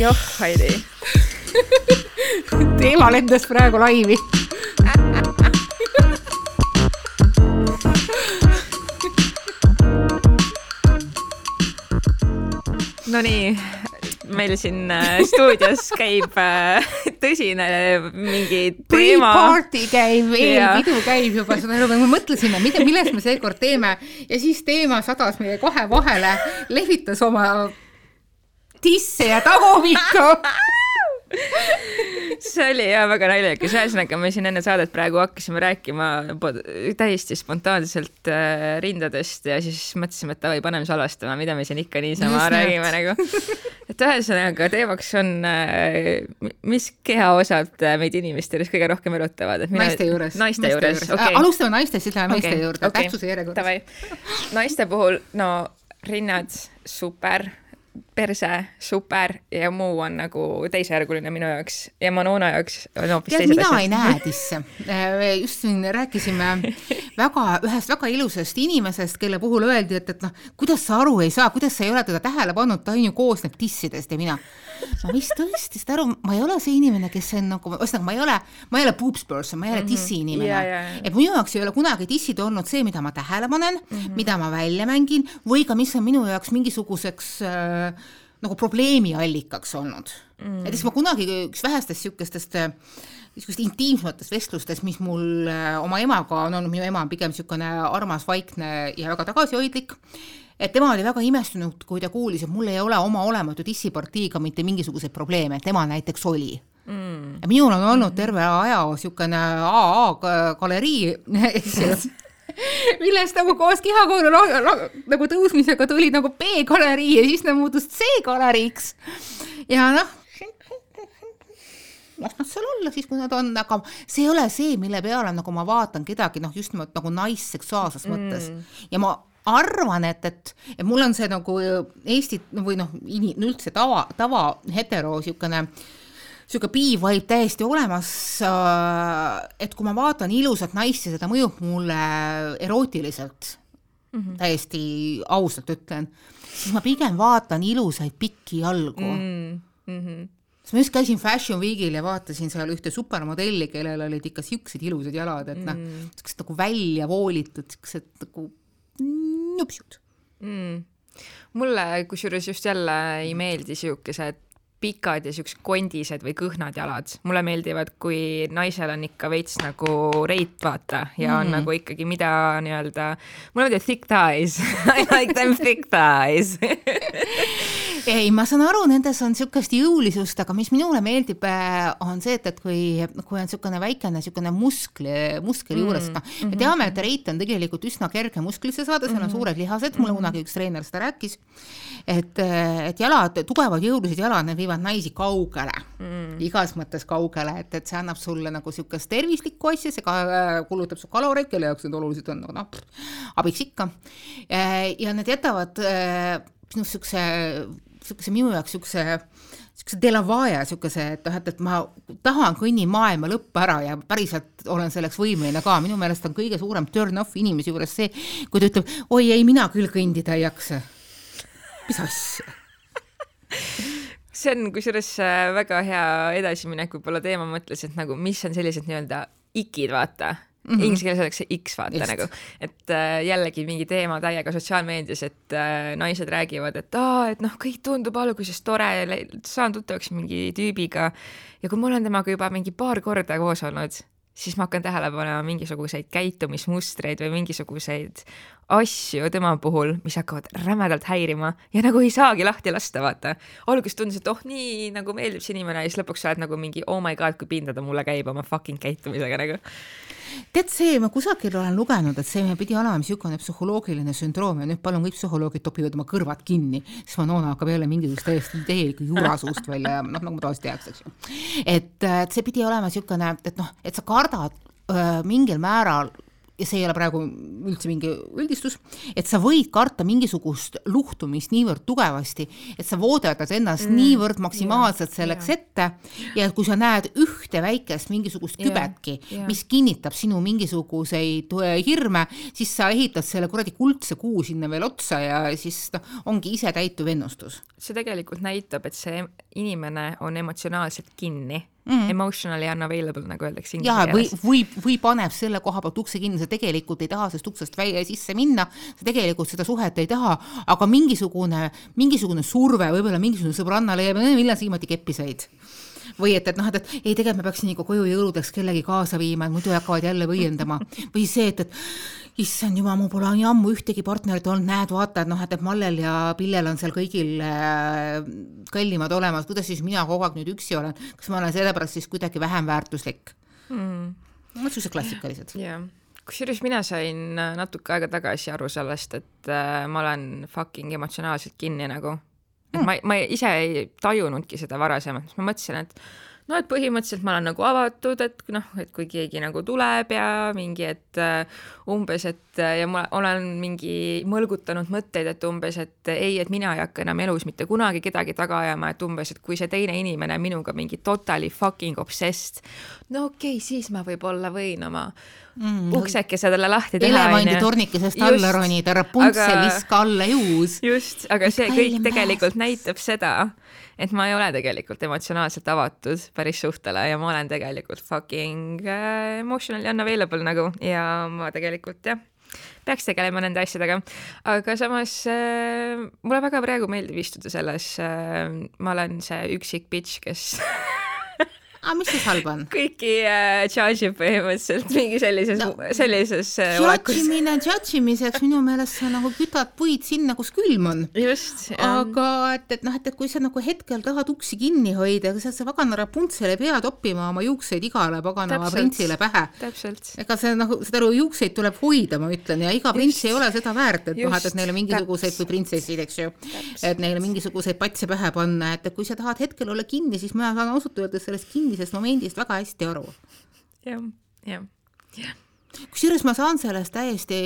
joh, Heidi. Teema lendas praegu laivi. Nonii, meil siin äh, stuudios käib äh, tõsine mingi teema. Pre-party käib, eelpidu käib juba, saad aru, me mõtlesime, mida, millest me seekord teeme. Ja siis teema sadas meie kahe vahele, lehvitas oma tisse ja tagumikku see oli jah väga naljakas, ühesõnaga me siin enne saadet praegu hakkasime rääkima täiesti spontaanselt äh, rindadest ja siis mõtlesime, et davai, paneme salvestama, mida me siin ikka niisama Just räägime nagu. et ühesõnaga teemaks on, äh, mis kehaosad meid inimeste juures kõige rohkem erutavad, et mina. naiste juures. naiste, naiste juures, juures. Okay. alustame naistest, siis läheme okay. meeste juurde okay., tähtsuse järjekorras. naiste puhul, no rinnad, super perse, super ja muu on nagu teisejärguline minu jaoks ja Manona jaoks on hoopis teised mina asjad. mina ei näe disse. Äh, just siin rääkisime väga, ühest väga ilusast inimesest, kelle puhul öeldi, et, et noh, kuidas sa aru ei saa, kuidas sa ei ole teda tähele pannud, ta on ju koosneb dissidest ja mina ma vist tõesti, saad aru, ma ei ole see inimene, kes on nagu, ühesõnaga ma ei ole, ma ei ole boobs person, ma ei ole mm -hmm. dissi inimene yeah,. Yeah. et minu jaoks ei ole kunagi dissid olnud see, mida ma tähele panen mm, -hmm. mida ma välja mängin või ka mis on minu jaoks mingisuguseks äh, nagu probleemi allikaks olnud. Mm.. näiteks ma kunagi üks vähestest niisugustest äh, niisugust intiimsematest vestlustest, mis mul äh, oma emaga on olnud, minu ema on pigem niisugune armas, vaikne ja väga tagasihoidlik et tema oli väga imestunud, kui ta kuulis, et mul ei ole oma olematu dissipartiiga mitte mingisuguseid probleeme, tema näiteks oli. Mm.. ja minul on olnud terve aja niisugune AA galerii, eks ju millest nagu koos kehakoolu nagu tõusmisega tuli nagu B-galerii ja siis ta muutus C-galeriiks. ja noh, las nad seal olla siis, kui nad on, aga see ei ole see, mille peale nagu ma vaatan kedagi noh, just nimelt nagu naisseksuaalses mm. mõttes ja ma arvan, et, et, et mul on see nagu Eesti või noh, üldse tava, tava hetero niisugune niisugune piivaib täiesti olemas, äh, et kui ma vaatan ilusat naist ja seda mõjub mulle erootiliselt mm, -hmm. täiesti ausalt ütlen, siis ma pigem vaatan ilusaid pikki jalgu mm. -hmm siis ma just käisin Fashion Weekil ja vaatasin seal ühte supermodelli, kellel olid ikka siuksed ilusad jalad, et noh mm., siuksed nagu välja voolitud, siuksed nagu nupsud mm.. mulle kusjuures just jälle ei meeldi siukesed pikad ja siuksed kondised või kõhnad jalad. mulle meeldivad, kui naisel on ikka veits nagu reit, vaata, ja on mm. nagu ikkagi, mida nii-öelda, mulle meeldivad thick thighs I like them thick thighs ei, ma saan aru, nendes on niisugust jõulisust, aga mis minule meeldib, äh, on see, et, et kui, kui on niisugune väikene niisugune muskli, muskli mm, juures, noh, me mhm, teame, et mhm. reit on tegelikult üsna kerge musklisse saada, seal on mm -hmm. suured lihased, mulle mhm. kunagi üks treener seda rääkis, et, et jalad, tugevad jõulised jalad, need viivad naisi kaugele mm., igas mõttes kaugele, et, et see annab sulle nagu niisugust tervislikku asja, see ka äh, kulutab su kaloreid, kelle jaoks need olulised on, noh, abiks ikka. ja need jätavad noh, niisuguse niisuguse minu jaoks niisuguse niisuguse delavaja, niisuguse, et noh, et, et ma tahan kõnnin maailma lõppu ära ja päriselt olen selleks võimeline ka, minu meelest on kõige suurem turn-off inimese juures see, kui ta ütleb, oi ei, mina küll kõndida ei jaksa. mis asja? See on kusjuures äh, väga hea edasiminek võib-olla teema. Mõttes, et nagu mis on sellised nii-öelda ikid, vaata Mm -hmm. Inglise keeles öeldakse X vaata Just. nagu, et äh, jällegi mingi teema täiega sotsiaalmeedias, et äh, naised räägivad, et aa, et noh, kõik tundub alguses tore, saan tuttavaks mingi tüübiga ja kui ma olen temaga juba mingi paar korda koos olnud, siis ma hakkan tähele panema mingisuguseid käitumismustreid või mingisuguseid asju tema puhul, mis hakkavad rämedalt häirima ja nagu ei saagi lahti lasta, vaata. alguses tundus, et oh, nii nagu meeldib see inimene ja siis lõpuks sa oled nagu mingi oh my god, kui pinda ta mulle käib oma fucking käitumisega nagu tead, see, ma kusagil olen lugenud, et see pidi olema niisugune psühholoogiline sündroom ja nüüd palun kõik psühholoogid topivad oma kõrvad kinni, siis Manona hakkab jälle mingisugust täiesti täielikku jura suust välja ja noh, nagu ma tavaliselt tehakse, eks ju. et, et see pidi olema niisugune, et noh, et sa kardad öö, mingil määral ja see ei ole praegu üldse mingi üldistus, et sa võid karta mingisugust luhtumist niivõrd tugevasti, et sa voodetad ennast mm, niivõrd maksimaalselt selleks yeah. ette ja kui sa näed ühte väikest mingisugust kübetki yeah,, yeah. mis kinnitab sinu mingisuguseid äh, hirme, siis sa ehitad selle kuradi kuldse kuu sinna veel otsa ja siis noh, ongi isetäituv ennustus. see tegelikult näitab, et see inimene on emotsionaalselt kinni mm. emotionally unavailable, nagu öeldakse inglise keeles. või, või, või paneb selle koha pealt ukse kinni, sa tegelikult ei taha sellest uksest välja sisse minna, sa tegelikult seda suhet ei taha, aga mingisugune, mingisugune surve, võib-olla mingisugune sõbranna leiab, millal sa viimati keppi said või et, et noh, et, et ei, tegelikult ma peaksin ikka koju jõuludeks kellegi kaasa viima, et muidu hakkavad jälle võiendama. või see, et, et issand jumal, mul pole nii ammu ühtegi partnerit olnud, näed, vaata, et noh, et, et Mallel ja Pillel on seal kõigil äh, kallimad olemas, kuidas siis mina kogu aeg nüüd üksi olen, kas ma olen sellepärast siis kuidagi vähem väärtuslik mm.? no niisugused klassikalised. yeah kusjuures mina sain äh, natuke aega tagasi aru sellest, et äh, ma olen fucking emotsionaalselt kinni nagu. Et ma, ma ise ei tajunudki seda varasemalt, ma mõtlesin, et no et põhimõtteliselt ma olen nagu avatud, et noh, et kui keegi nagu tuleb ja mingi, et uh, umbes, et uh, ja ma olen mingi mõlgutanud mõtteid, et umbes, et ei, et mina ei hakka enam elus mitte kunagi kedagi taga ajama, et umbes, et kui see teine inimene minuga mingi totally fucking obsessed, no okei okay,, siis ma võib-olla võin oma mm, uksekese talle lahti teha. elevandi tornikesest alla ronida, Rapuntsel aga... viska alla juus. just, aga see kõik tegelikult näitab seda, et ma ei ole tegelikult emotsionaalselt avatud päris suhtele ja ma olen tegelikult fucking äh, emotionally unavailable nagu ja ma tegelikult jah, peaks tegelema nende asjadega. aga samas äh, mulle väga praegu meeldib istuda selles äh,, ma olen see üksik bitch, kes aga mis siis halba on? kõiki äh, charge ib põhimõtteliselt mingi sellises no,, sellises äh, judge imine judge imiseks minu meelest sa nagu kütad puid sinna, kus külm on. just. aga et, et noh, et, et kui sa nagu hetkel tahad uksi kinni hoida, ega sa sa pagana Rapuntsel ei pea toppima oma juukseid igale paganama printsile pähe. ega see nagu, saad aru, juukseid tuleb hoida, ma ütlen, ja iga prints ei ole seda väärt, et noh, et, et neile mingisuguseid või printsessid, eks ju, et neile mingisuguseid patse pähe panna, et kui sa tahad hetkel olla kinni, siis mina saan ausalt öeldes sellest kinni millisest momendist väga hästi aru ja,. jah, jah, jah kusjuures ma saan sellest täiesti,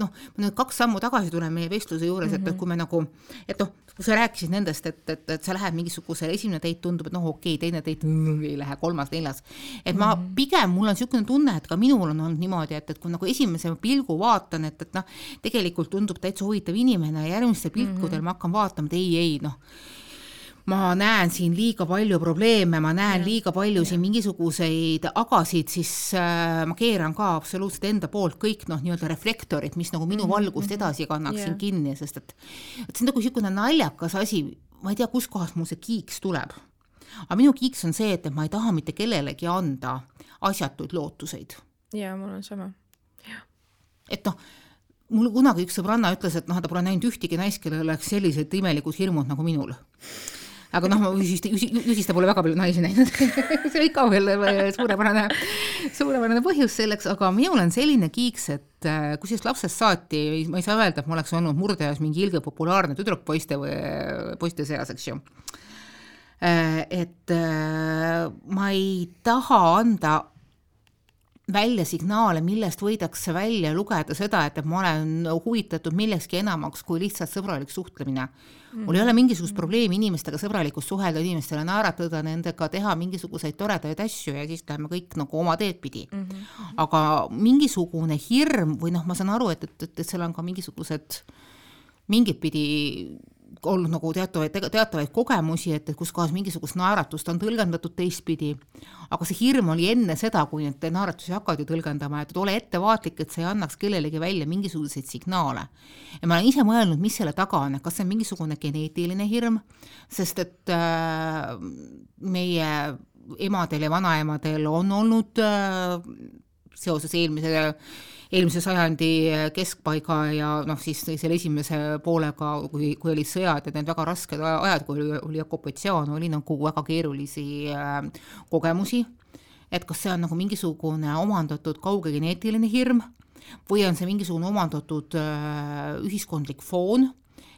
noh, ma nüüd kaks sammu tagasi tulen meie vestluse juures mm, -hmm. et, mhm. kui me nagu, et noh, kui sa rääkisid nendest, et, et, et sa lähed mingisugusele, esimene date tundub, et noh, okei okay,, teine mm, ei lähe, kolmas, neljas. et ma mm -hmm. pigem, mul on niisugune tunne, et ka minul on olnud niimoodi, et, et kui nagu esimese pilgu vaatan, et, et noh, tegelikult tundub täitsa huvitav inimene ja järgmistel pilkudel mm -hmm. ma hakkan vaatama, et ei, ei noh ma näen siin liiga palju probleeme, ma näen ja. liiga palju ja. siin mingisuguseid agasid, siis äh, ma keeran ka absoluutselt enda poolt kõik noh, nii-öelda reflektorid, mis nagu minu mm -hmm. valgust mhm. edasi kannaksin ja. kinni, sest et, et see on nagu niisugune naljakas asi, ma ei tea, kustkohast mul see kiiks tuleb. aga minu kiiks on see, et, et ma ei taha mitte kellelegi anda asjatuid lootuseid. jaa, mul on sama. et noh mul kunagi üks sõbranna ütles, et noh, ta pole näinud ühtegi naist, kellel oleks sellised imelikud hirmud nagu minul aga noh, ma Jüsist, Jüsist pole väga palju naisi näinud see oli ka veel suurepärane, suurepärane põhjus selleks, aga minul on selline kiiks, et äh, kusjuures lapsest saati ma ei saa öelda, et ma oleks olnud murdeajas mingi ilge populaarne tüdruk poiste või poiste seas, eks ju. Äh, et äh, ma ei taha anda välja signaale, millest võidakse välja lugeda seda, et, et ma olen huvitatud millekski enamaks kui lihtsalt sõbralik suhtlemine mm.. mul ei ole mingisugust mm. probleemi inimestega sõbralikult suhelda, inimestele naeratada, nendega teha mingisuguseid toredaid asju ja siis läheme kõik nagu oma teed pidi mm. -hmm. aga mingisugune hirm või noh, ma saan aru, et, et, et, et seal on ka mingisugused mingit pidi olnud nagu teatavaid, teatavaid kogemusi, et, et kus kohas mingisugust naeratust on tõlgendatud teistpidi, aga see hirm oli enne seda, kui neid naeratusi hakati tõlgendama, et ole ettevaatlik, et sa ei annaks kellelegi välja mingisuguseid signaale. ja ma olen ise mõelnud, mis selle taga on, et kas see on mingisugune geneetiline hirm, sest et äh, meie emadel ja vanaemadel on olnud äh, seoses eelmise eelmise sajandi keskpaiga ja noh, siis selle esimese poolega, kui, kui olid sõjad ja need väga rasked ajad, kui oli, oli okupatsioon, oli nagu väga keerulisi äh, kogemusi, et kas see on nagu mingisugune omandatud kauge geneetiline hirm või on see mingisugune omandatud äh, ühiskondlik foon,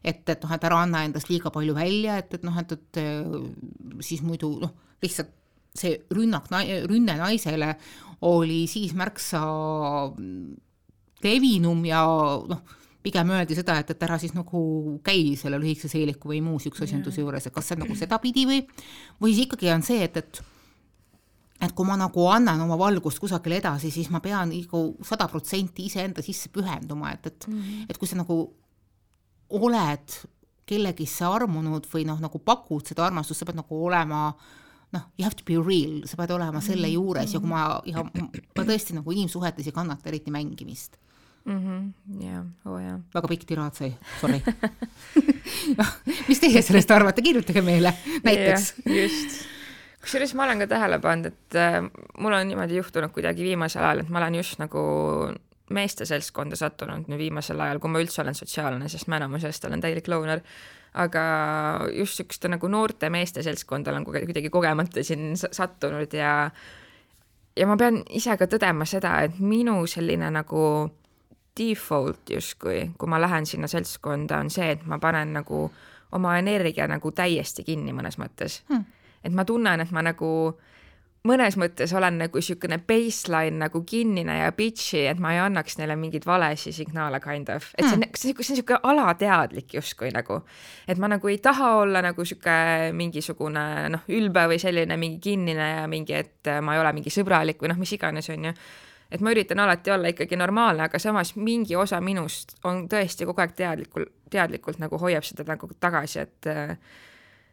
et, et noh, et ära anna endast liiga palju välja, et, et noh, et, et siis muidu noh, lihtsalt see rünnak, rünne naisele oli siis märksa levinum ja noh, pigem öeldi seda, et, et ära siis nagu käi selle lühikese seeliku või muu niisuguse asjanduse juures, et kas see on nagu sedapidi või, või siis ikkagi on see, et, et et kui ma nagu annan oma valgust kusagile edasi, siis ma pean nagu sada protsenti iseenda sisse pühenduma, et, et mm, -hmm. et kui sa nagu oled kellegisse armunud või noh, nagu pakud seda armastust, sa pead nagu olema noh, you have to be real, sa pead olema selle mhm. juures ja kui ma, ja ma tõesti nagu inimsuhetes ei kannata eriti mängimist. -hmm. jah, oo jaa. väga pikk tiraad sai, sorry mis teie sellest arvate, kirjutage meile näiteks. just kusjuures ma olen ka tähele pannud, et äh, mul on niimoodi juhtunud kuidagi viimasel ajal, et ma olen just nagu meeste seltskonda sattunud nüüd viimasel ajal, kui ma üldse olen sotsiaalne, sest ma enamusest olen täielik loner, aga just niisuguste nagu noorte meeste seltskonda olen kuidagi kogemata siin sattunud ja ja ma pean ise ka tõdema seda, et minu selline nagu default justkui, kui ma lähen sinna seltskonda, on see, et ma panen nagu oma energia nagu täiesti kinni mõnes mõttes. Hmm. Et ma tunnen, et ma nagu mõnes mõttes olen nagu niisugune baseline nagu kinnine ja bitchy, et ma ei annaks neile mingeid valesid signaale kind of, et see on, hmm. see on niisugune alateadlik justkui nagu, et ma nagu ei taha olla nagu niisugune mingisugune noh, ülbe või selline mingi kinnine ja mingi, et ma ei ole mingi sõbralik või noh, mis iganes, on ju. Et ma üritan alati olla ikkagi normaalne, aga samas mingi osa minust on tõesti kogu aeg teadlikul, teadlikult nagu hoiab seda nagu tagasi, et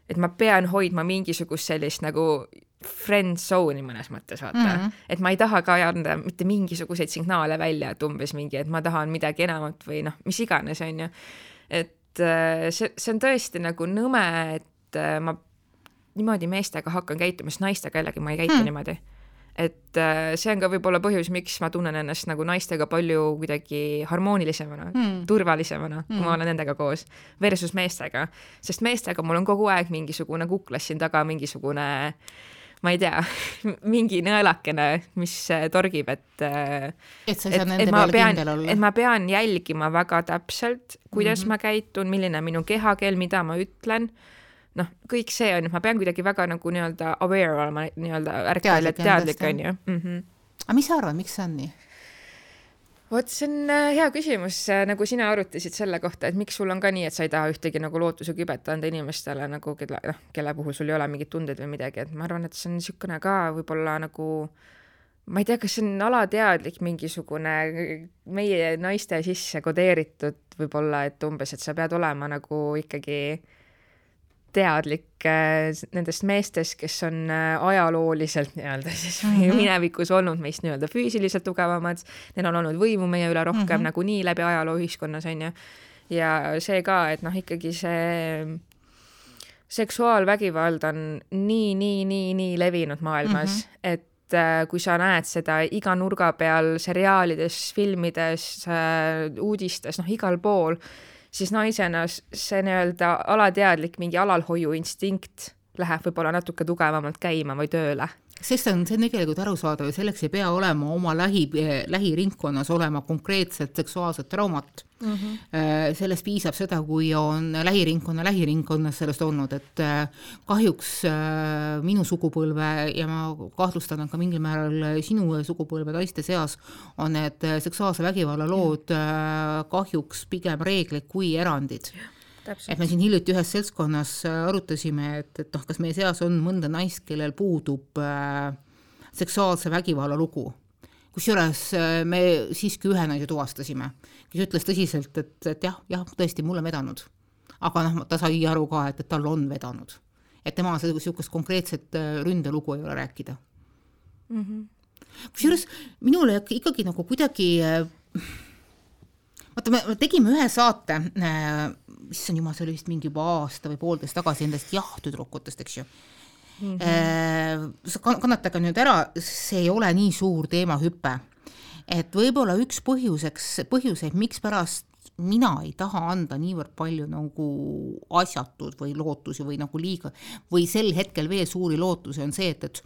et ma pean hoidma mingisugust sellist nagu friend zone'i mõnes mõttes, vaata mm. -hmm. et ma ei taha ka anda mitte mingisuguseid signaale välja, et umbes mingi, et ma tahan midagi enamat või noh, mis iganes, on ju. et äh, see, see on tõesti nagu nõme, et äh, ma niimoodi meestega hakkan käituma, sest naistega jällegi ma ei käitu mm. niimoodi et äh, see on ka võib-olla põhjus, miks ma tunnen ennast nagu naistega palju kuidagi harmoonilisemana mm., turvalisemana mm., kui ma hmm. olen nendega koos, versus meestega. sest meestega mul on kogu aeg mingisugune kuklas siin taga, mingisugune ma ei tea, mingi nõelakene, mis äh, torgib, et äh, et sa ei saa nende peale pean, kindel olla. et ma pean jälgima väga täpselt, kuidas mm -hmm. ma käitun, milline on minu kehakeel, mida ma ütlen noh, kõik see on, ma pean kuidagi väga nagu nii-öelda aware olema, nii-öelda ärkvel ja teadlik, on ju. -hmm. aga mis sa arvad, miks see on nii? Vot see on äh, hea küsimus, äh, nagu sina arutasid selle kohta, et miks sul on ka nii, et sa ei taha ühtegi nagu lootuse kübet anda inimestele nagu, kelle, noh, kelle puhul sul ei ole mingeid tundeid või midagi, et ma arvan, et see on niisugune ka võib-olla nagu ma ei tea, kas see on alateadlik mingisugune meie naiste sisse kodeeritud võib-olla, et umbes, et sa pead olema nagu ikkagi äh, teadlik äh, nendest meestest, kes on äh, ajalooliselt nii-öelda siis mm -hmm. minevikus olnud meist nii-öelda füüsiliselt tugevamad, neil on olnud võimu meie üle rohkem mm -hmm. nagunii läbi ajaloo ühiskonnas, on ju. ja see ka, et noh, ikkagi see seksuaalvägivald on nii, nii, nii, nii levinud maailmas mm, -hmm. et äh, kui sa näed seda iga nurga peal seriaalides, filmides, uudistes, noh, igal pool siis naisena see nii-öelda alateadlik mingi alalhoiuinstinkt läheb võib-olla natuke tugevamalt käima või tööle sest on, see on tegelikult arusaadav ja selleks ei pea olema oma lähi, lähiringkonnas olema konkreetset seksuaalset traumat mm. -hmm. sellest piisab seda, kui on lähiringkonna lähiringkonnas sellest olnud, et äh, kahjuks minu sugupõlve ja ma kahtlustan, et ka mingil määral sinu sugupõlve naiste seas on need seksuaalse vägivalla lood kahjuks pigem reeglid kui erandid et me siin hiljuti ühes seltskonnas äh, arutasime, et, et noh, kas meie seas on mõnda naist, kellel puudub äh, seksuaalse vägivalla lugu. kusjuures äh, me siiski ühe naise tuvastasime, kes ütles tõsiselt, et, et jah, jah, tõesti, mul on vedanud. aga noh, ta sai aru ka, et, et tal on vedanud. et tema niisugust konkreetset äh, ründelugu ei ole rääkida mm -hmm.. kusjuures minule ikkagi nagu kuidagi äh, vaata, me tegime ühe saate äh,, issand jumal, see oli vist mingi juba aasta või poolteist tagasi nendest jah-tüdrukutest, eks ju mm. -hmm. kannatage nüüd ära, see ei ole nii suur teemahüpe. et võib-olla üks põhjuseks, põhjuseid, mikspärast mina ei taha anda niivõrd palju nagu asjatud või lootusi või nagu liiga või sel hetkel veel suuri lootusi on see, et, et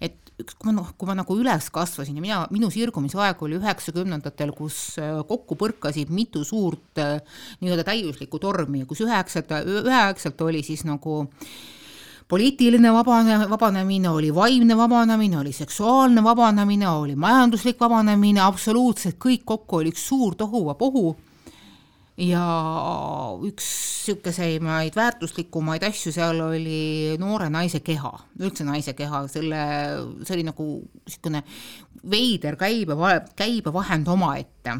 et üks, kui ma noh, kui ma nagu üles kasvasin ja mina, minu sirgumisaeg oli üheksakümnendatel, kus äh, kokku põrkasid mitu suurt äh, nii-öelda täiuslikku tormi kus üheksat, üheaegselt oli siis nagu poliitiline vabane, vabanemine, oli vaimne vabanemine, oli seksuaalne vabanemine, oli majanduslik vabanemine, absoluutselt kõik kokku oli üks suur tohuvapohu ja üks niisugusemaid väärtuslikumaid asju seal oli noore naise keha, üldse naise keha, selle, see oli nagu niisugune veider käibe, käibevahend omaette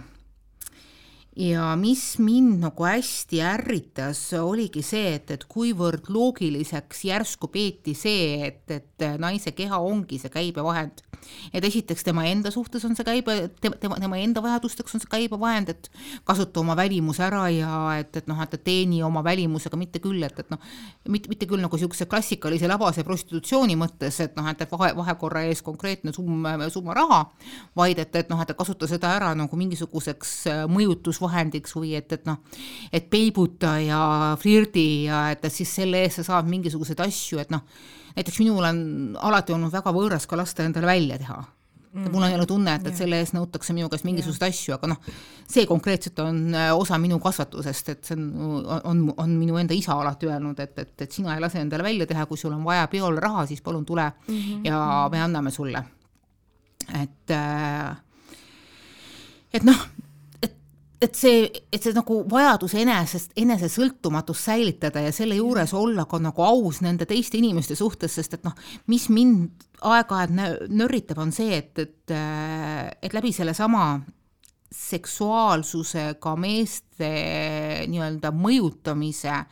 ja mis mind nagu hästi ärritas, oligi see, et, et kuivõrd loogiliseks järsku peeti see, et, et naise keha ongi see käibevahend. Et esiteks tema enda suhtes on see käibe, tema, tema, enda vajadusteks on see käibevahend, et kasuta oma välimuse ära ja et, et noh, et teeni oma välimusega, mitte küll, et, et noh, mitte, mitte küll nagu niisuguse klassikalise labase prostitutsiooni mõttes, et noh, et, et vahe, vahekorra ees konkreetne summa, summa raha, vaid et, et noh, et kasuta seda ära nagu mingisuguseks äh, mõjutusvahendiks või et, et noh, et peibuta ja flirdi ja et, et siis selle eest sa saad mingisuguseid asju, et noh, näiteks minul on alati olnud väga võõras ka lasta endale välja teha mm. mul ei ole tunne, et, et selle eest nõutakse minu käest mingisuguseid asju, aga noh, see konkreetselt on äh, osa minu kasvatusest, et see on, on, on minu enda isa alati öelnud, et, et, et sina ei lase endale välja teha, kui sul on vaja peol raha, siis palun tule mm -hmm. ja me anname sulle. et, äh, et noh, et see, et see nagu vajadus enesest, enesesõltumatust säilitada ja selle juures olla ka nagu aus nende teiste inimeste suhtes, sest et noh, mis mind aeg-ajalt nörritab, on see, et, et, et läbi sellesama seksuaalsusega meeste nii-öelda mõjutamise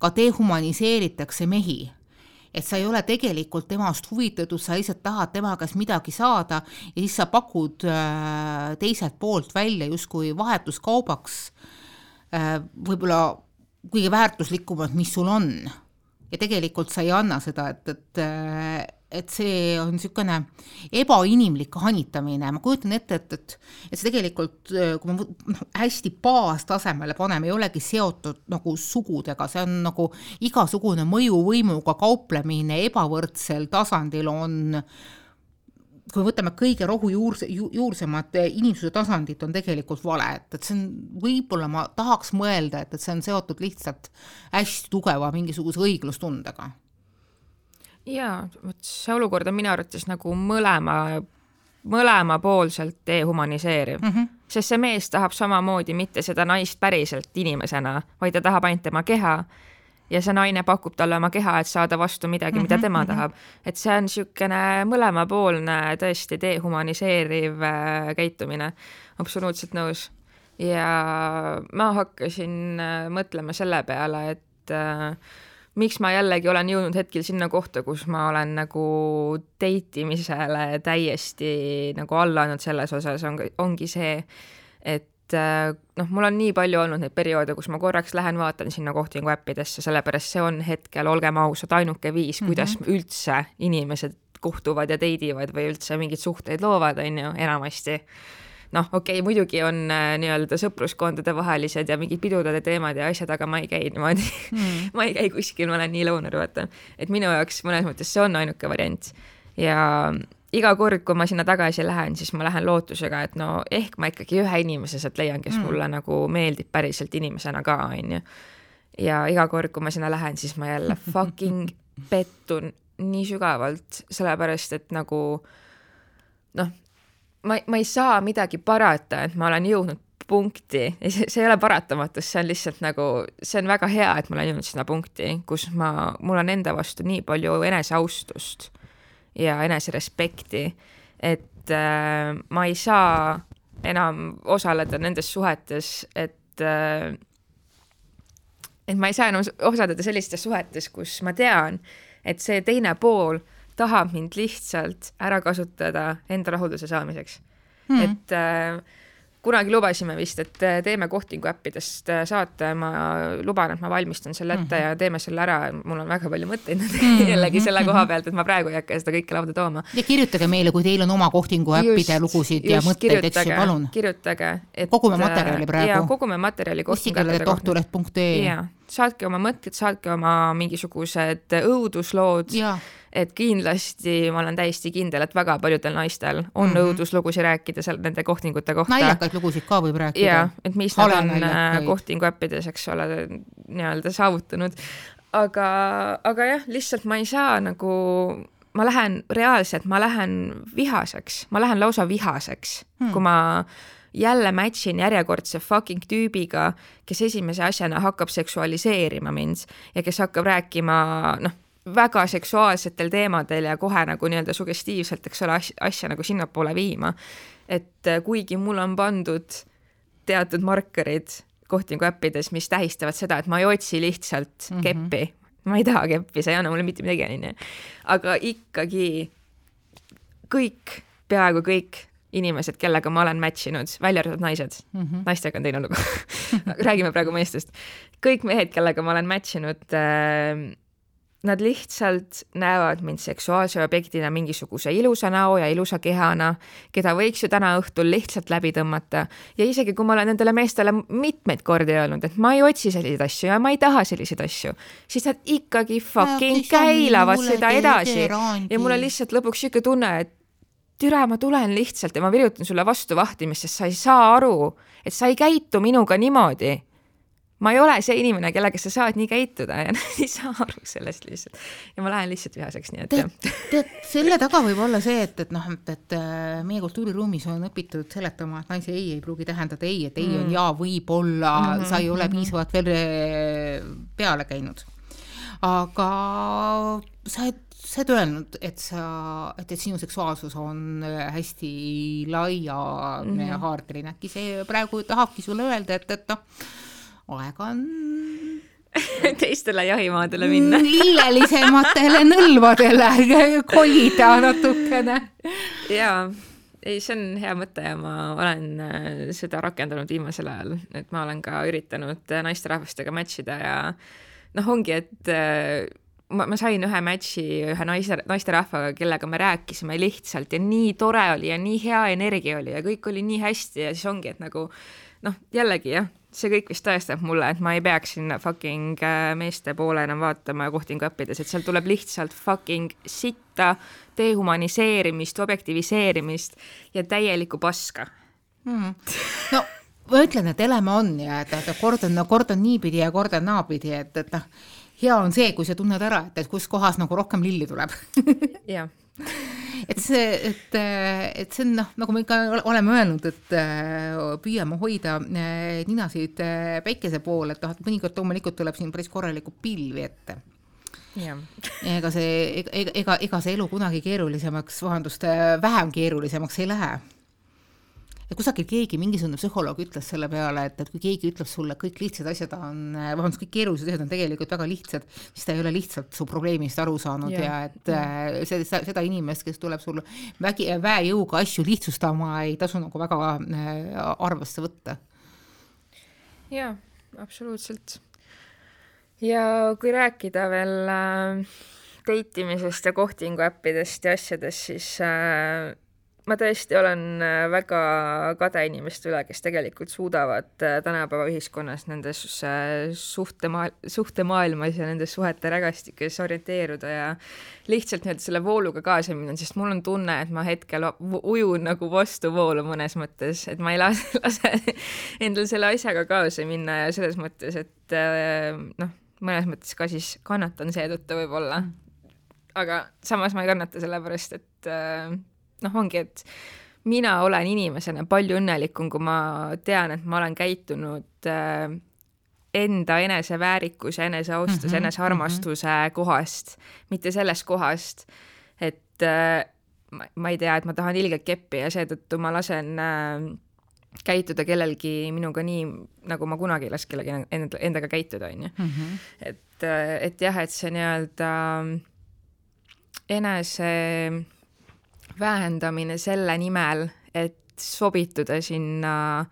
ka dehumaniseeritakse mehi et sa ei ole tegelikult temast huvitatud, sa lihtsalt tahad tema käest midagi saada ja siis sa pakud äh, teiselt poolt välja justkui vahetuskaubaks äh, võib-olla kõige väärtuslikumat, mis sul on. ja tegelikult sa ei anna seda, et, et äh, et see on niisugune ebainimlik hanitamine, ma kujutan ette, et, et et see tegelikult, kui me noh, hästi baastasemele paneme, ei olegi seotud nagu sugudega, see on nagu igasugune mõjuvõimuga kauplemine ebavõrdsel tasandil on kui me võtame kõige rohujuurse ju,, juursemad inimsuse tasandit, on tegelikult vale, et, et see on, võib-olla ma tahaks mõelda, et, et see on seotud lihtsalt hästi tugeva mingisuguse õiglustundega jaa, vot see olukord on minu arvates nagu mõlema, mõlemapoolselt dehumaniseeriv mm. -hmm. sest see mees tahab samamoodi mitte seda naist päriselt inimesena, vaid ta tahab ainult tema keha ja see naine pakub talle oma keha, et saada vastu midagi, mida mhm, tema mm -hmm. tahab. et see on niisugune mõlemapoolne tõesti dehumaniseeriv äh, käitumine, absoluutselt nõus. ja ma hakkasin äh, mõtlema selle peale, et äh, miks ma jällegi olen jõudnud hetkel sinna kohta, kus ma olen nagu date imisele täiesti nagu alla andnud selles osas, on, ongi see, et äh, noh, mul on nii palju olnud neid perioode, kus ma korraks lähen vaatan sinna kohtingu äppidesse, sellepärast see on hetkel, olgem ausad, ainuke viis, kuidas mm -hmm. üldse inimesed kohtuvad ja date ivad või üldse mingeid suhteid loovad, on ju, enamasti noh, okei okay,, muidugi on äh, nii-öelda sõpruskondade vahelised ja mingid pidudade teemad ja asjad, aga ma ei käi niimoodi mm. ma ei käi kuskil, ma olen nii lõunar, vaata. et minu jaoks mõnes mõttes see on ainuke variant ja iga kord, kui ma sinna tagasi lähen, siis ma lähen lootusega, et no ehk ma ikkagi ühe inimese sealt leian, kes mm. mulle nagu meeldib päriselt inimesena ka, onju. ja iga kord, kui ma sinna lähen, siis ma jälle fucking pettun nii sügavalt, sellepärast et nagu noh, ma, ma ei saa midagi parata, et ma olen jõudnud punkti, see, ei ole paratamatus, see on lihtsalt nagu, see on väga hea, et ma olen jõudnud sinna punkti, kus ma, mul on enda vastu nii palju eneseaustust ja eneserespekti, et äh, ma ei saa enam osaleda nendes suhetes, et äh, et ma ei saa enam osaleda sellistes suhetes, kus ma tean, et see teine pool tahab mind lihtsalt ära kasutada enda rahulduse saamiseks mm.. et äh, kunagi lubasime vist, et äh, teeme kohtingu äppidest äh, saate, ma luban, et ma valmistan selle ette mm -hmm. ja teeme selle ära, mul on väga palju mõtteid mm -hmm. jällegi selle koha pealt, et ma praegu ei hakka seda kõike lauda tooma. ja kirjutage meile, kui teil on oma kohtingu äppide lugusid ja mõtteid, eks ju, palun. kirjutage. kogume materjali praegu. kogume materjali kohtinguäppide.ee. saatke oma mõtted, saatke oma mingisugused õuduslood et kindlasti ma olen täiesti kindel, et väga paljudel naistel on mm -hmm. õuduslugusid rääkida seal nende kohtingute kohta. naljakaid lugusid ka võib rääkida. jaa, et mis Hale nad on naljakai. Äh, kohtingu äppides, eks ole, nii-öelda saavutanud aga, aga jah, lihtsalt ma ei saa nagu, ma lähen reaalselt, ma lähen vihaseks, ma lähen lausa vihaseks hmm., kui ma jälle match in järjekordse fucking tüübiga, kes esimese asjana hakkab seksualiseerima mind ja kes hakkab rääkima, noh, väga seksuaalsetel teemadel ja kohe nagu nii-öelda sugestiivselt, eks ole, asja, nagu sinnapoole viima. et kuigi mul on pandud teatud markerid kohtingu äppides, mis tähistavad seda, et ma ei otsi lihtsalt mm -hmm. keppi, ma ei taha keppi, see ei anna mulle mitte midagi, onju. aga ikkagi kõik, peaaegu kõik inimesed, kellega ma olen match inud, välja arvatud naised mm, -hmm. naistega on teine lugu räägime praegu meestest. kõik mehed, kellega ma olen match inud äh,, Nad lihtsalt näevad mind seksuaalse objektina mingisuguse ilusa näo ja ilusa kehana, keda võiks ju täna õhtul lihtsalt läbi tõmmata. ja isegi kui ma olen nendele meestele mitmeid kordi öelnud, et ma ei otsi selliseid asju ja ma ei taha selliseid asju, siis nad ikkagi fucking käilavad seda edasi. ja mul on lihtsalt lõpuks sihuke tunne, et türa, ma tulen lihtsalt ja ma virutan sulle vastu vahtimist, sest sa ei saa aru, et sa ei käitu minuga niimoodi ma ei ole see inimene, kellega sa saad nii käituda ja nad ei saa aru sellest lihtsalt. ja ma lähen lihtsalt vihaseks, nii et tead, tead, selle taga võib olla see, et, et noh, et, äh, meie kultuuriruumis on õpitud seletama, et naise ei ei pruugi tähendada ei, et ei mm. on ja võib-olla mm, -hmm, sa ei ole mm -hmm. piisavalt veel äh, peale käinud. aga sa sa oled öelnud, et sa, et, et sinu seksuaalsus on äh, hästi laia mm -hmm. haardeline, äkki see praegu tahabki sulle öelda, et, et noh, aega on teistele jahimaadele minna lillelisematele nõlvadele kolida natukene. jaa, ei, see on hea mõte ja ma olen äh, seda rakendanud viimasel ajal, et ma olen ka üritanud äh, naisterahvastega match ida ja noh, ongi, et ma, ma sain ühe match'i ühe naise, naisterahvaga, kellega me rääkisime lihtsalt ja nii tore oli ja nii hea energia oli ja kõik oli nii hästi ja siis ongi, et nagu noh, jällegi jah see kõik vist tõestab mulle, et ma ei peaks sinna fucking äh, meeste poole enam vaatama kohtingu õppides, et sealt tuleb lihtsalt fucking sitta, dehumaniseerimist, objektiviseerimist ja täielikku paska. Mm.. no ma ütlen, et eleme on ja et, et kord on, kord on niipidi ja kord on naapidi, et, et noh, hea on see, kui sa tunned ära, et, et kus kohas nagu rohkem lilli tuleb. jah et see, et, et see on noh, nagu me ikka oleme öelnud, et äh, püüame hoida äh, ninasid äh, päikese poole, et noh, et mõnikord loomulikult tuleb siin päris korralikku pilvi ette Ja. ega see, ega, ega, ega see elu kunagi keerulisemaks, vabandust, vähem keerulisemaks ei lähe ja kusagil keegi, mingisugune psühholoog ütles selle peale, et, et kui keegi ütleb sulle, kõik lihtsad asjad on, vabandust, kõik keerulised asjad on tegelikult väga lihtsad, siis ta ei ole lihtsalt su probleemist aru saanud ja, ja et äh, seda, seda inimest, kes tuleb sul vägi, väejõuga asju lihtsustama, ei tasu nagu väga äh, arvesse võtta. jaa, absoluutselt. ja kui rääkida veel äh, date imisest ja kohtingu äppidest ja asjadest, siis äh, ma tõesti olen äh, väga kade inimeste üle, kes tegelikult suudavad äh, tänapäeva ühiskonnas nendes äh, suhtemaal-, suhtemaailmas ja nendes suhete rägastikes orienteeruda ja lihtsalt nii-öelda selle vooluga kaasa minna, sest mul on tunne, et ma hetkel ujun nagu vastuvoolu mõnes mõttes, et ma ei lase, lase endal selle asjaga kaasa minna ja selles mõttes, et noh, mõnes mõttes ka siis kannatan seetõttu võib-olla. aga samas ma ei kannata sellepärast, et noh, ongi, et mina olen inimesena palju õnnelikum, kui ma tean, et ma olen käitunud äh, enda eneseväärikuse, eneseaustuse mm, -hmm, enesearmastuse mm -hmm. kohast, mitte sellest kohast, et äh, ma, ma ei tea, et ma tahan ilgelt keppi ja seetõttu ma lasen äh, käituda kellelgi minuga nii, nagu ma kunagi ei las kellegi enda, endaga käituda, on ju. Mhm. et, äh, et jah, et see nii-öelda enese vähendamine selle nimel, et sobituda sinna,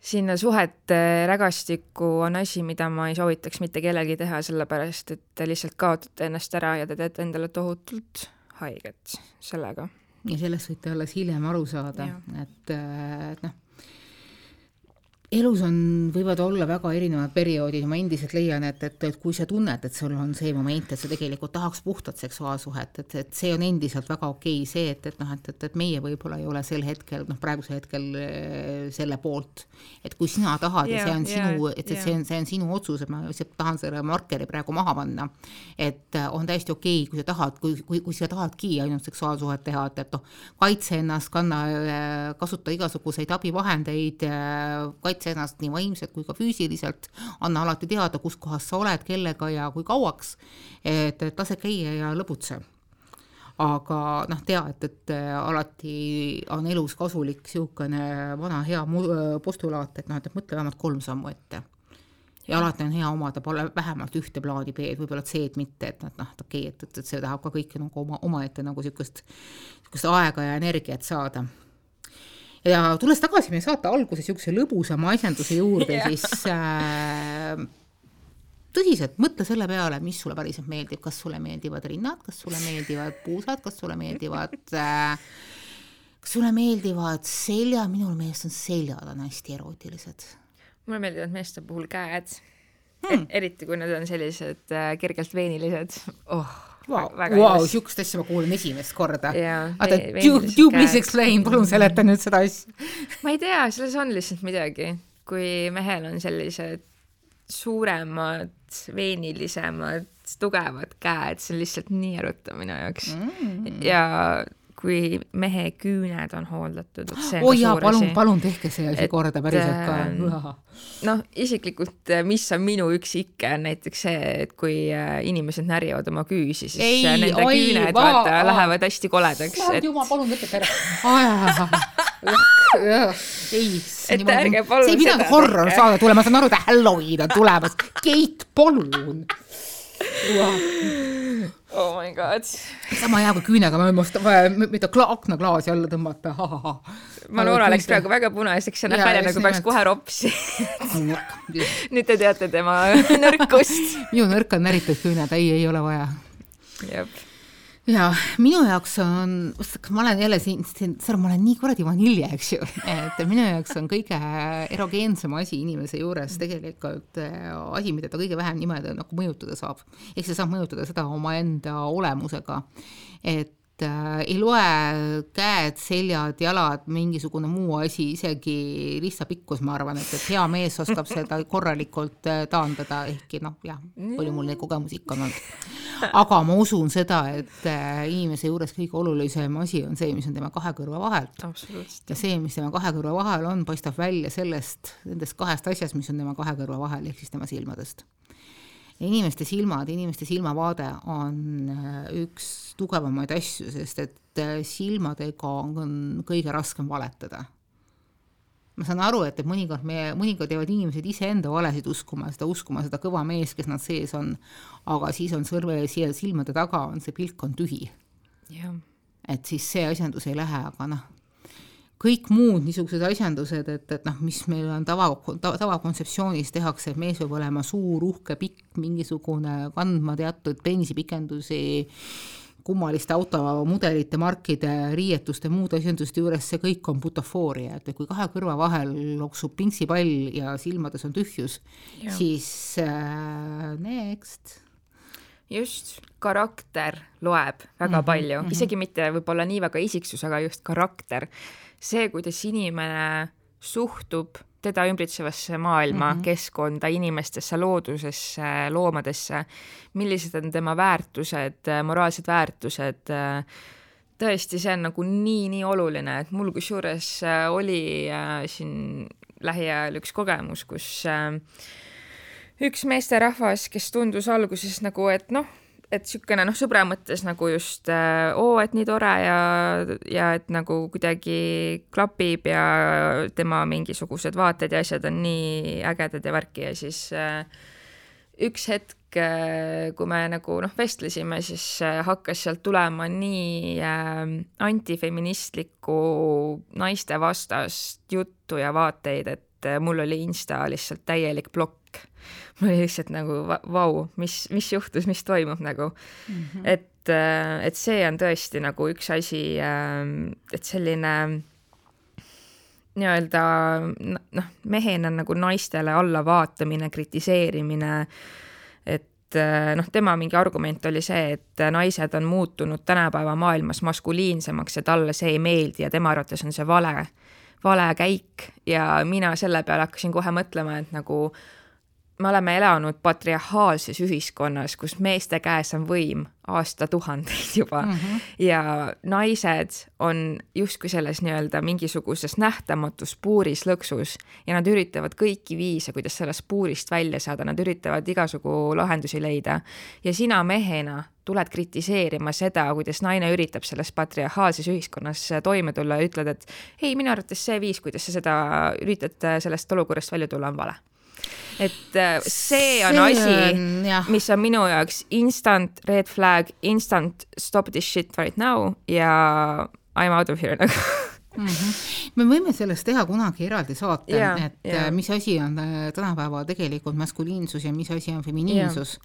sinna suhete rägastikku on asi, mida ma ei soovitaks mitte kellelgi teha, sellepärast et te lihtsalt kaotate ennast ära ja te teete endale tohutult haiget sellega. ja sellest võite alles hiljem aru saada, et, et noh, elus on, võivad olla väga erinevad perioodid ja ma endiselt leian, et, et, et kui sa tunned, et sul on see moment, et sa tegelikult tahaks puhtat seksuaalsuhet, et, et see on endiselt väga okei okay., see, et, et noh, et, et, et meie võib-olla ei ole sel hetkel, noh, praegusel hetkel äh, selle poolt. et kui sina tahad yeah, ja see on yeah, sinu, et, et yeah. see on, see on sinu otsus, et ma lihtsalt tahan selle markeri praegu maha panna. et äh, on täiesti okei okay,, kui sa tahad, kui, kui, kui sa tahadki ainult seksuaalsuhet teha, et, et noh, kaitse ennast, kanna, äh, kasuta igasuguseid abivahendeid, kaitse kaitse ennast nii vaimselt kui ka füüsiliselt, anna alati teada, kus kohas sa oled, kellega ja kui kauaks, et, et lase käia ja lõbutse aga noh, tea, et, et alati on elus kasulik niisugune vana hea postulaat, et noh, et mõtle vähemalt kolm sammu ette. ja alati on hea omada pole vähemalt ühte plaani B-d, võib-olla C-d mitte, et noh, et okei okay,, et, et, et see tahab ka kõike nagu oma, omaette nagu niisugust, niisugust aega ja energiat saada ja tulles tagasi meie saate alguse niisuguse lõbusama asjanduse juurde siis äh, tõsiselt mõtle selle peale, mis sulle päriselt meeldib, kas sulle meeldivad rinnad, kas sulle meeldivad puusad, kas sulle meeldivad äh, kas sulle meeldivad selja, minul meelest on seljad on hästi erootilised. mulle meeldivad meeste puhul käed. Hmm., eriti kui nad on sellised äh, kergelt veenilised oh Vau, sihukest asja ma kuulen esimest korda. oota, do please explain, palun seleta nüüd seda asja. ma ei tea, selles on lihtsalt midagi, kui mehel on sellised suuremad, veenilisemad, tugevad käed, see on lihtsalt nii erutav minu jaoks. Mm.. ja kui mehe küüned on hooldatud, on oh jaa, palun, palun tehke see asi korda päriselt ka. Ähm, noh, isiklikult, äh, mis on minu üks ikke, on näiteks see, et kui äh, inimesed närivad oma küüsi, siis ei, äh, nende oi, küüned va, vaata va. lähevad hästi koledaks. et... jumal, palun võtke ära. ei, et ärge palun see ei pidanud horror saada tulema, ma saan aru, et Halloween on tulemas. Keit, palun oh my god. sama hea kui küünega mööda kla aknaklaasi alla tõmmata. Manora läks praegu väga punaseks ja näeb välja nagu peaks kohe ropsi nüüd te teate tema nõrkust minu nõrk on näritud küüned, ei, ei ole vaja. jep ja minu jaoks on, ma olen jälle siin, siin, ma olen nii kuradi vanilje, eks ju, et minu jaoks on kõige erogeensem asi inimese juures tegelikult äh, asi, mida ta kõige vähem niimoodi nagu mõjutada saab. ehk see saab mõjutada seda omaenda olemusega, et äh, ei loe käed, seljad, jalad, mingisugune muu asi, isegi ristapikkus, ma arvan, et, et hea mees oskab seda korralikult äh, taandada, ehkki noh, jah, palju mul neid kogemusi ikka on olnud aga ma usun seda, et äh, inimese juures kõige olulisem asi on see, mis on tema kahe kõrva vahelt. ja see, mis tema kahe kõrva vahel on, paistab välja sellest, nendest kahest asjast, mis on tema kahe kõrva vahel, ehk siis tema silmadest. Inimeste silmad, inimeste silmavaade on äh, üks tugevamaid asju, sest et äh, silmadega on kõige raskem valetada ma saan aru, et, et mõnikord meie, mõnikord jäävad inimesed iseenda valesid uskuma, seda uskuma, seda kõva meest, kes nad sees on, aga siis on sõrme siia silmade taga on see pilk on tühi. et siis see asjandus ei lähe, aga noh, kõik muud niisugused asjandused, et, et noh, mis meil on tava, tavakontseptsioonis tehakse, et mees peab olema suur, uhke, pikk, mingisugune, kandma teatud peenisipikendusi, kummaliste automudelite, markide, riietuste, muude asenduste juures, see kõik on butafooria, et kui kahe kõrva vahel loksub pinksipall ja silmades on tühjus, siis äh, next. just, karakter loeb väga mm -hmm, palju mm, -hmm. isegi mitte võib-olla nii väga isiksus, aga just karakter. See, kuidas inimene suhtub teda ümbritsevasse maailma mm, -hmm. keskkonda, inimestesse, loodusesse, loomadesse, millised on tema väärtused, moraalsed väärtused, tõesti, see on nagu nii-nii oluline, et mul kusjuures äh, oli äh, siin lähiajal üks kogemus, kus äh, üks meesterahvas, kes tundus alguses nagu, et noh, et niisugune noh, sõbra mõttes nagu just äh, oo, et nii tore ja, ja et nagu kuidagi klapib ja tema mingisugused vaated ja asjad on nii ägedad ja värki ja siis äh, üks hetk äh,, kui me nagu noh, vestlesime, siis äh, hakkas sealt tulema nii äh, antifeministlikku naistevastast juttu ja vaateid, et mul oli Insta lihtsalt täielik plokk mul oli lihtsalt nagu vau, mis, mis juhtus, mis toimub nagu mm. -hmm. et, äh, et see on tõesti nagu üks asi, ähm, et selline nii-öelda noh, mehena nagu naistele allavaatamine, kritiseerimine, et äh, noh, tema mingi argument oli see, et naised on muutunud tänapäeva maailmas maskuliinsemaks ja talle see ei meeldi ja tema arvates on see vale, vale käik ja mina selle peale hakkasin kohe mõtlema, et nagu me oleme elanud patriarhaalses ühiskonnas, kus meeste käes on võim aastatuhandeid juba. Mm -hmm. ja naised on justkui selles nii-öelda mingisuguses nähtamatus puuris lõksus ja nad üritavad kõiki viise, kuidas sellest puurist välja saada, nad üritavad igasugu lahendusi leida. Ja sina mehena tuled kritiseerima seda, kuidas naine üritab selles patriarhaalses ühiskonnas toime tulla ja ütled, et ei, minu arvates see viis, kuidas sa seda üritad sellest olukorrast välja tulla, on vale et äh, see on see asi, mis on minu jaoks instant red flag, instant stop this shit right now ja I m out of here nagu mm. -hmm. me võime sellest teha kunagi eraldi saate et yeah. mis asi on äh, tänapäeval tegelikult maskuliinsus ja mis asi on feminiinsus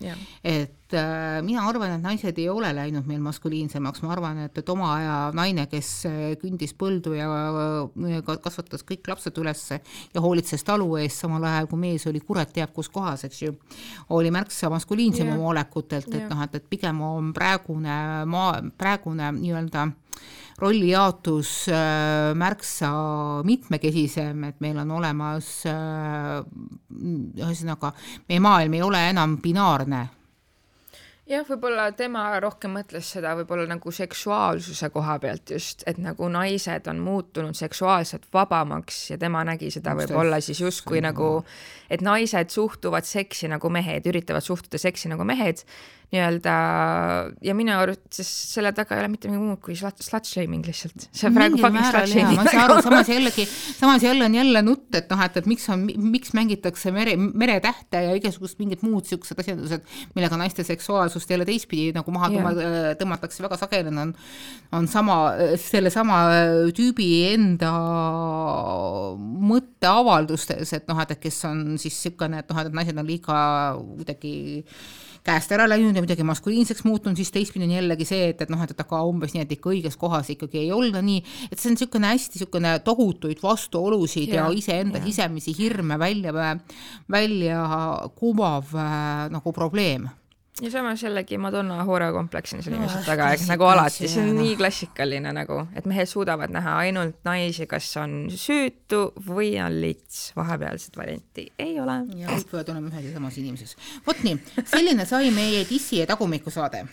et äh, mina arvan, et naised ei ole läinud meil maskuliinsemaks, ma arvan, et, et oma aja naine, kes äh, kündis põldu ja kasvatas kõik lapsed üles ja hoolitses talu eest, samal ajal kui mees oli kurat teab kus kohas, eks ju, oli märksa maskuliinsem oma olekutelt, et noh, et, et pigem on praegune maa, praegune nii-öelda rollijaotus äh, märksa mitmekesisem, et meil on olemas äh, ühesõnaga, meie maailm ei ole enam binaarne jah, võib-olla tema rohkem mõtles seda võib-olla nagu seksuaalsuse koha pealt just, et nagu naised on muutunud seksuaalselt vabamaks ja tema nägi seda võib-olla siis justkui nagu, et naised suhtuvad seksi nagu mehed, üritavad suhtuda seksi nagu mehed nii-öelda ja minu arvates selle taga ei ole mitte midagi muud kui slut, slut shaming lihtsalt. see on praegu fucking slut shaming. ma ei saa aru, samas jällegi, samas jälle on jälle nutt, et noh, et, et miks on, miks mängitakse mere, meretähte ja igasugust mingid muud siuksed asjandused, millega naiste seksuaalsust jälle teistpidi nagu maha yeah. tõmmatakse väga sageli, on, on sama, sellesama tüübi enda mõtteavaldustes, et noh, et kes on siis niisugune, et noh, et naised on liiga kuidagi käest ära läinud ja midagi maskuliinseks muutunud, siis teistpidi on jällegi see, et, et noh, et, et aga umbes nii, et ikka õiges kohas ikkagi ei olda nii, et see on niisugune hästi niisugune tohutuid vastuolusid ja, ja iseenda sisemisi hirme välja, välja kuvav äh, nagu probleem ja samas jällegi Madonna hoorekompleks on seal no, ilmselt taga, eks nagu alati, see on nii klassikaline nagu, et mehed suudavad näha ainult naisi, kas on süütu või on lits, vahepealset varianti ei ole. ja kõik võivad olema ühes ja samas inimeses. vot nii, selline sai meie dissi ja tagumiku saade.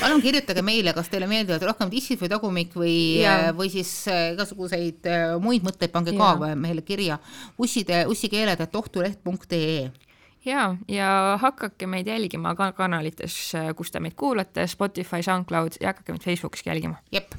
palun kirjutage meile, kas teile meeldivad rohkem dissid või tagumik või, või siis äh, igasuguseid äh, muid mõtteid, pange ka ja. meile kirja usside, ussikeeled.ohtuleht.ee ja, ja hakake meid jälgima ka kanalites, kus te meid kuulate, Spotify, SoundCloud ja hakake meid Facebookiski jälgima. jep